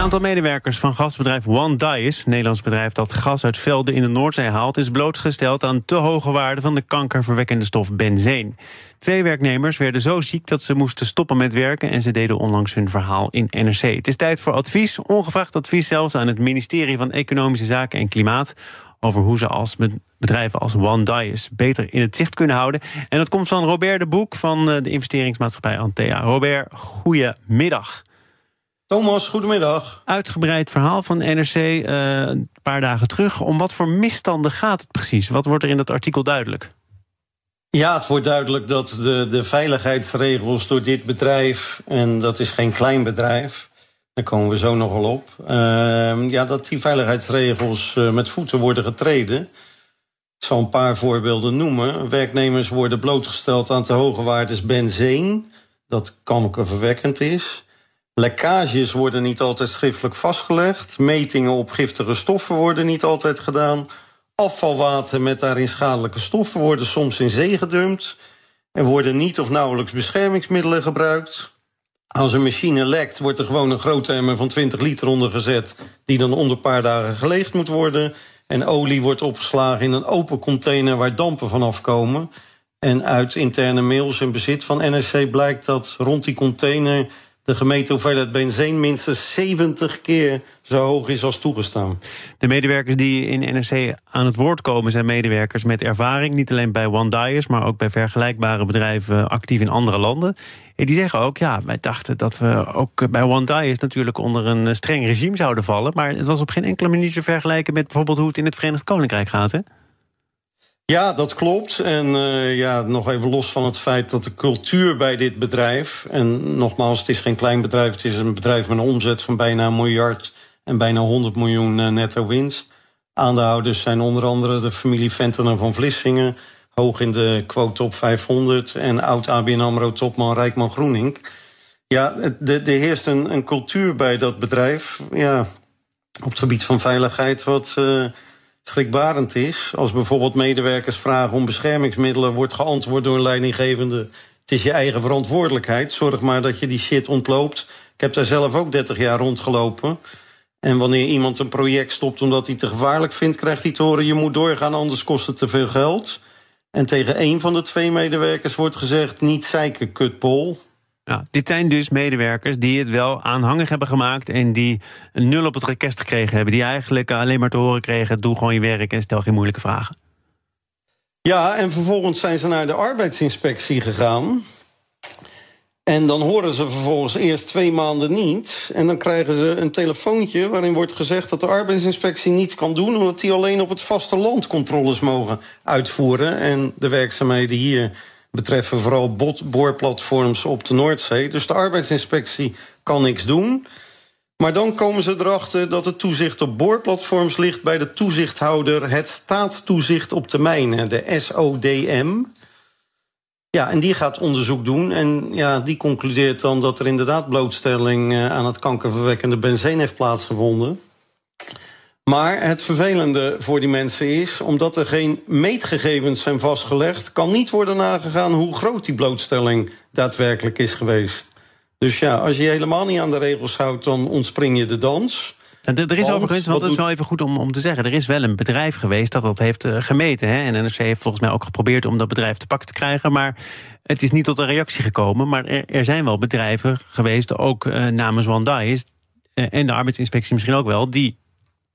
Een aantal medewerkers van gasbedrijf One Dice, Nederlands bedrijf dat gas uit velden in de Noordzee haalt, is blootgesteld aan te hoge waarden van de kankerverwekkende stof benzeen. Twee werknemers werden zo ziek dat ze moesten stoppen met werken en ze deden onlangs hun verhaal in NRC. Het is tijd voor advies, ongevraagd advies zelfs aan het ministerie van Economische Zaken en Klimaat over hoe ze als bedrijven als One Dice beter in het zicht kunnen houden. En dat komt van Robert de Boek van eh, de investeringsmaatschappij Antea. Robert, goedemiddag. Thomas, goedemiddag. Uitgebreid verhaal van NRC uh, een paar dagen terug. Om wat voor misstanden gaat het precies? Wat wordt er in dat artikel duidelijk? Ja, het wordt duidelijk dat de, de veiligheidsregels door dit bedrijf, en dat is geen klein bedrijf, daar komen we zo nog wel op, uh, ja, dat die veiligheidsregels uh, met voeten worden getreden. Ik zal een paar voorbeelden noemen. Werknemers worden blootgesteld aan te hoge waardes benzeen, dat kankerverwekkend is. Lekkages worden niet altijd schriftelijk vastgelegd. Metingen op giftige stoffen worden niet altijd gedaan. Afvalwater met daarin schadelijke stoffen worden soms in zee gedumpt. Er worden niet of nauwelijks beschermingsmiddelen gebruikt. Als een machine lekt, wordt er gewoon een grote emmer van 20 liter ondergezet, die dan onder een paar dagen geleegd moet worden. En olie wordt opgeslagen in een open container waar dampen vanaf komen. En uit interne mails in bezit van NSC blijkt dat rond die container de gemeten hoeveelheid benzeen minstens 70 keer zo hoog is als toegestaan. De medewerkers die in NRC aan het woord komen zijn medewerkers met ervaring. Niet alleen bij One Dyers, maar ook bij vergelijkbare bedrijven actief in andere landen. En die zeggen ook, ja, wij dachten dat we ook bij One Dyers natuurlijk onder een streng regime zouden vallen. Maar het was op geen enkele manier te vergelijken met bijvoorbeeld hoe het in het Verenigd Koninkrijk gaat, hè? Ja, dat klopt. En uh, ja, nog even los van het feit dat de cultuur bij dit bedrijf... en nogmaals, het is geen klein bedrijf... het is een bedrijf met een omzet van bijna een miljard... en bijna 100 miljoen uh, netto winst. Aandeelhouders zijn onder andere de familie Ventenen van Vlissingen... hoog in de quote top 500... en oud-ABN AMRO-topman Rijkman Groening. Ja, er heerst een, cultuur bij dat bedrijf... Ja, op het gebied van veiligheid wat... Uh, schrikbarend is. Als bijvoorbeeld medewerkers vragen om beschermingsmiddelen, wordt geantwoord door een leidinggevende. Het is je eigen verantwoordelijkheid. Zorg maar dat je die shit ontloopt. Ik heb daar zelf ook 30 jaar rondgelopen. En wanneer iemand een project stopt omdat hij te gevaarlijk vindt, krijgt hij te horen: je moet doorgaan, anders kost het te veel geld. En tegen één van de twee medewerkers wordt gezegd: niet zeiken, kutpol. Ja, dit zijn dus medewerkers die het wel aanhangig hebben gemaakt... en die een nul op het rekest gekregen hebben. Die eigenlijk alleen maar te horen kregen... doe gewoon je werk en stel geen moeilijke vragen. Ja, en vervolgens zijn ze naar de arbeidsinspectie gegaan. En dan horen ze vervolgens eerst twee maanden niet. En dan krijgen ze een telefoontje waarin wordt gezegd... dat de arbeidsinspectie niets kan doen... omdat die alleen op het vasteland controles mogen uitvoeren. En de werkzaamheden hier betreffen vooral boorplatforms op de Noordzee. Dus de arbeidsinspectie kan niks doen. Maar dan komen ze erachter dat het toezicht op boorplatforms ligt bij de toezichthouder het staatstoezicht op de mijnen, de SODM. Ja, en die gaat onderzoek doen. En ja, die concludeert dan dat er inderdaad blootstelling eh, aan het kankerverwekkende benzine heeft plaatsgevonden. Maar het vervelende voor die mensen is, omdat er geen meetgegevens zijn vastgelegd, kan niet worden nagegaan hoe groot die blootstelling daadwerkelijk is geweest. Dus ja, als je, je helemaal niet aan de regels houdt, dan ontspring je de dans. En er is overigens, want dat is wel even goed om, om te zeggen... er is wel een bedrijf geweest dat dat heeft uh, gemeten. Hè? En NRC heeft volgens mij ook geprobeerd om dat bedrijf te pakken te krijgen... maar het is niet tot een reactie gekomen. Maar er, er zijn wel bedrijven geweest, ook uh, namens One Dice... Uh, en de arbeidsinspectie misschien ook wel... die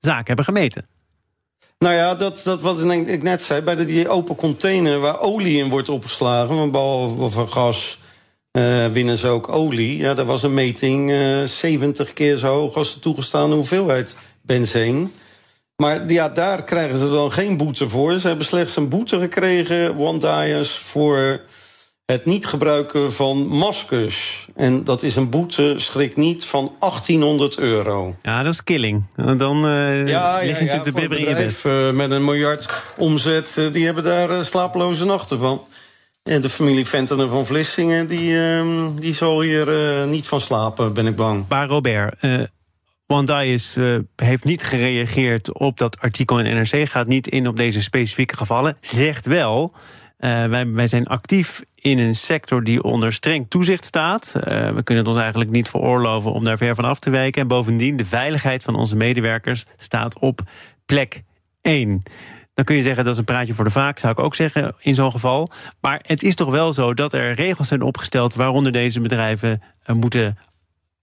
zaken hebben gemeten. Nou ja, dat, dat wat ik net zei, bij die open container waar olie in wordt opgeslagen, behalve van gas uh, winnen ze ook olie. Ja, daar was een meting uh, eh, 70 keer zo hoog als de toegestaande hoeveelheid benzine. Maar ja, daar krijgen ze dan geen boete voor. Ze hebben slechts een boete gekregen, One voor het niet gebruiken van maskers. En dat is een boete, schrik niet, van 1800 euro. Ja, dat is killing. Dan uh, ja, ja, natuurlijk de bibber in. Uh, met een miljard omzet, uh, die hebben daar slapeloze nachten van. En de familie Ventenen van Vlissingen, die, ehm, die zal hier niet van slapen, ben ik bang. Maar Robert, Wandais uh, heeft niet gereageerd op dat artikel in NRC, gaat niet in op deze specifieke gevallen. Zegt wel, uh, wij, wij zijn actief in een sector die onder streng toezicht staat. Uh, we kunnen het ons eigenlijk niet veroorloven om daar ver van af te wijken. En bovendien, de veiligheid van onze medewerkers staat op plek 1. Dan kun je zeggen dat is een praatje voor de vaak, zou ik ook zeggen in zo'n geval. Maar het is toch wel zo dat er regels zijn opgesteld waaronder deze bedrijven moeten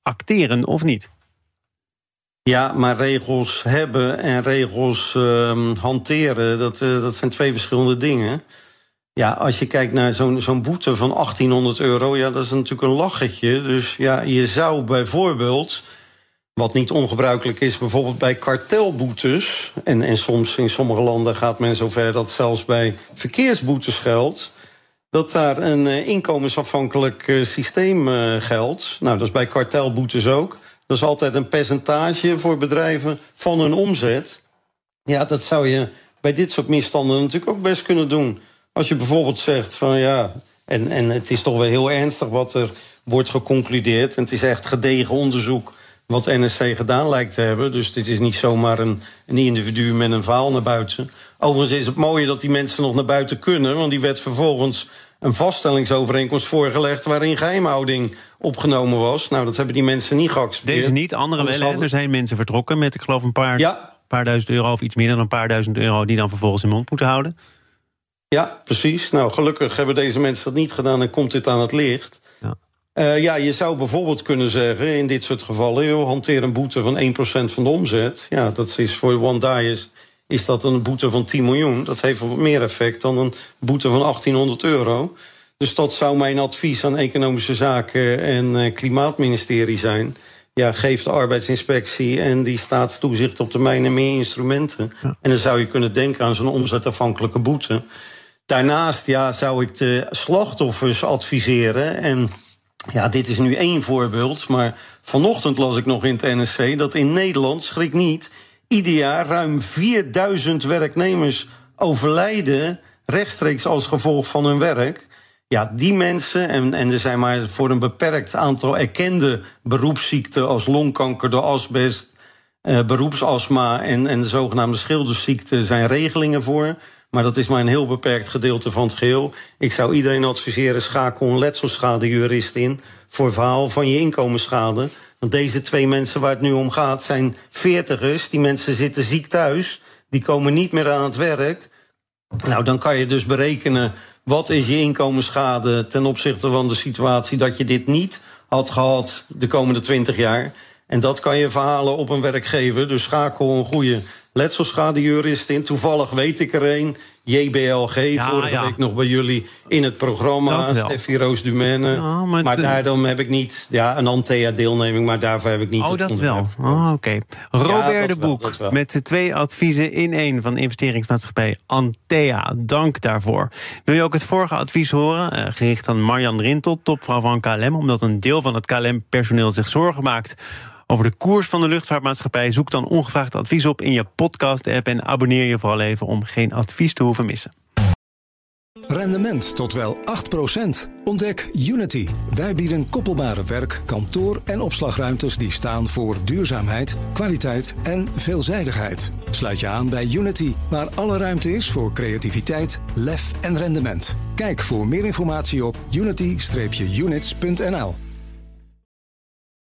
acteren of niet? Ja, maar regels hebben en regels uh, hanteren, dat, dat zijn twee verschillende dingen. Ja, als je kijkt naar zo'n boete van 1800 euro, ja, dat is natuurlijk een lachetje. Dus ja, je zou bijvoorbeeld, wat niet ongebruikelijk is, bijvoorbeeld bij kartelboetes, en, en soms in sommige landen gaat men zover dat zelfs bij verkeersboetes geldt, dat daar een uh, inkomensafhankelijk uh, systeem uh, geldt. Nou, dat is bij kartelboetes ook. Dat is altijd een percentage voor bedrijven van hun omzet. Ja, dat zou je bij dit soort misstanden natuurlijk ook best kunnen doen. Als je bijvoorbeeld zegt van ja, en, en het is toch wel heel ernstig wat er wordt geconcludeerd. En het is echt gedegen onderzoek wat NSC gedaan lijkt te hebben. Dus dit is niet zomaar een, een individu met een vaal naar buiten. Overigens is het mooie dat die mensen nog naar buiten kunnen, want die werd vervolgens een vaststellingsovereenkomst voorgelegd waarin geheimhouding opgenomen was. Nou, dat hebben die mensen niet geaccepteerd. Deze niet, andere wel. Hadden... Er zijn mensen vertrokken met, ik geloof, een paar, ja. paar duizend euro of iets meer dan een paar duizend euro die dan vervolgens in mond moeten houden. Ja, precies. Nou, gelukkig hebben deze mensen dat niet gedaan en komt dit aan het licht. Ja. Uh, ja, je zou bijvoorbeeld kunnen zeggen in dit soort gevallen, joh, hanteer een boete van 1% van de omzet. Ja, dat is voor One Dias is dat een boete van 10 miljoen. Dat heeft wat meer effect dan een boete van 1800 euro. Dus dat zou mijn advies aan Economische Zaken en uh, Klimaatministerie zijn. Ja, geef de arbeidsinspectie en die staatstoezicht op termijn meer instrumenten. Ja. En dan zou je kunnen denken aan zo'n omzetafhankelijke boete. Daarnaast ja, zou ik de slachtoffers adviseren. En ja, dit is nu één voorbeeld. Maar vanochtend las ik nog in het NSC dat in Nederland, schrik niet, ieder jaar ruim 4000 werknemers overlijden rechtstreeks als gevolg van hun werk. Ja, die mensen, en, en er zijn maar voor een beperkt aantal erkende beroepsziekten als longkanker door asbest, eh, beroepsastma en, en de zogenaamde schildersziekte zijn regelingen voor. Maar dat is maar een heel beperkt gedeelte van het geheel. Ik zou iedereen adviseren, schakel een letselsschadejurist in... voor verhaal van je inkomensschade. Want deze twee mensen waar het nu om gaat zijn veertigers. Die mensen zitten ziek thuis. Die komen niet meer aan het werk. Nou, dan kan je dus berekenen... wat is je inkomensschade ten opzichte van de situatie... dat je dit niet had gehad de komende twintig jaar... En dat kan je verhalen op een werkgever. Dus schakel een goede letselschadejurist in. Toevallig weet ik er een. JBLG, ja, vorige week nog bij jullie in het programma. Steffi Roos Dumaine. Ja, maar, maar daarom heb ik niet... Ja, een Antea-deelneming, maar daarvoor heb ik niet... Oh, dat wel. Oh, oké. Robert de Boek, met de twee adviezen in één... van investeringsmaatschappij Antea. Dank daarvoor. Wil je ook het vorige advies horen? Uh, gericht aan Marjan Rintel, topvrouw van KLM... omdat een deel van het KLM-personeel zich zorgen maakt over de koers van de luchtvaartmaatschappij. Zoek dan ongevraagd advies op in je podcast-app en abonneer je vooral even om geen advies te hoeven missen. Rendement tot wel 8%. Ontdek Unity. Wij bieden koppelbare werk, kantoor en opslagruimtes die staan voor duurzaamheid, kwaliteit en veelzijdigheid. Sluit je aan bij Unity, waar alle ruimte is voor creativiteit, lef en rendement. Kijk voor meer informatie op unity-units.nl.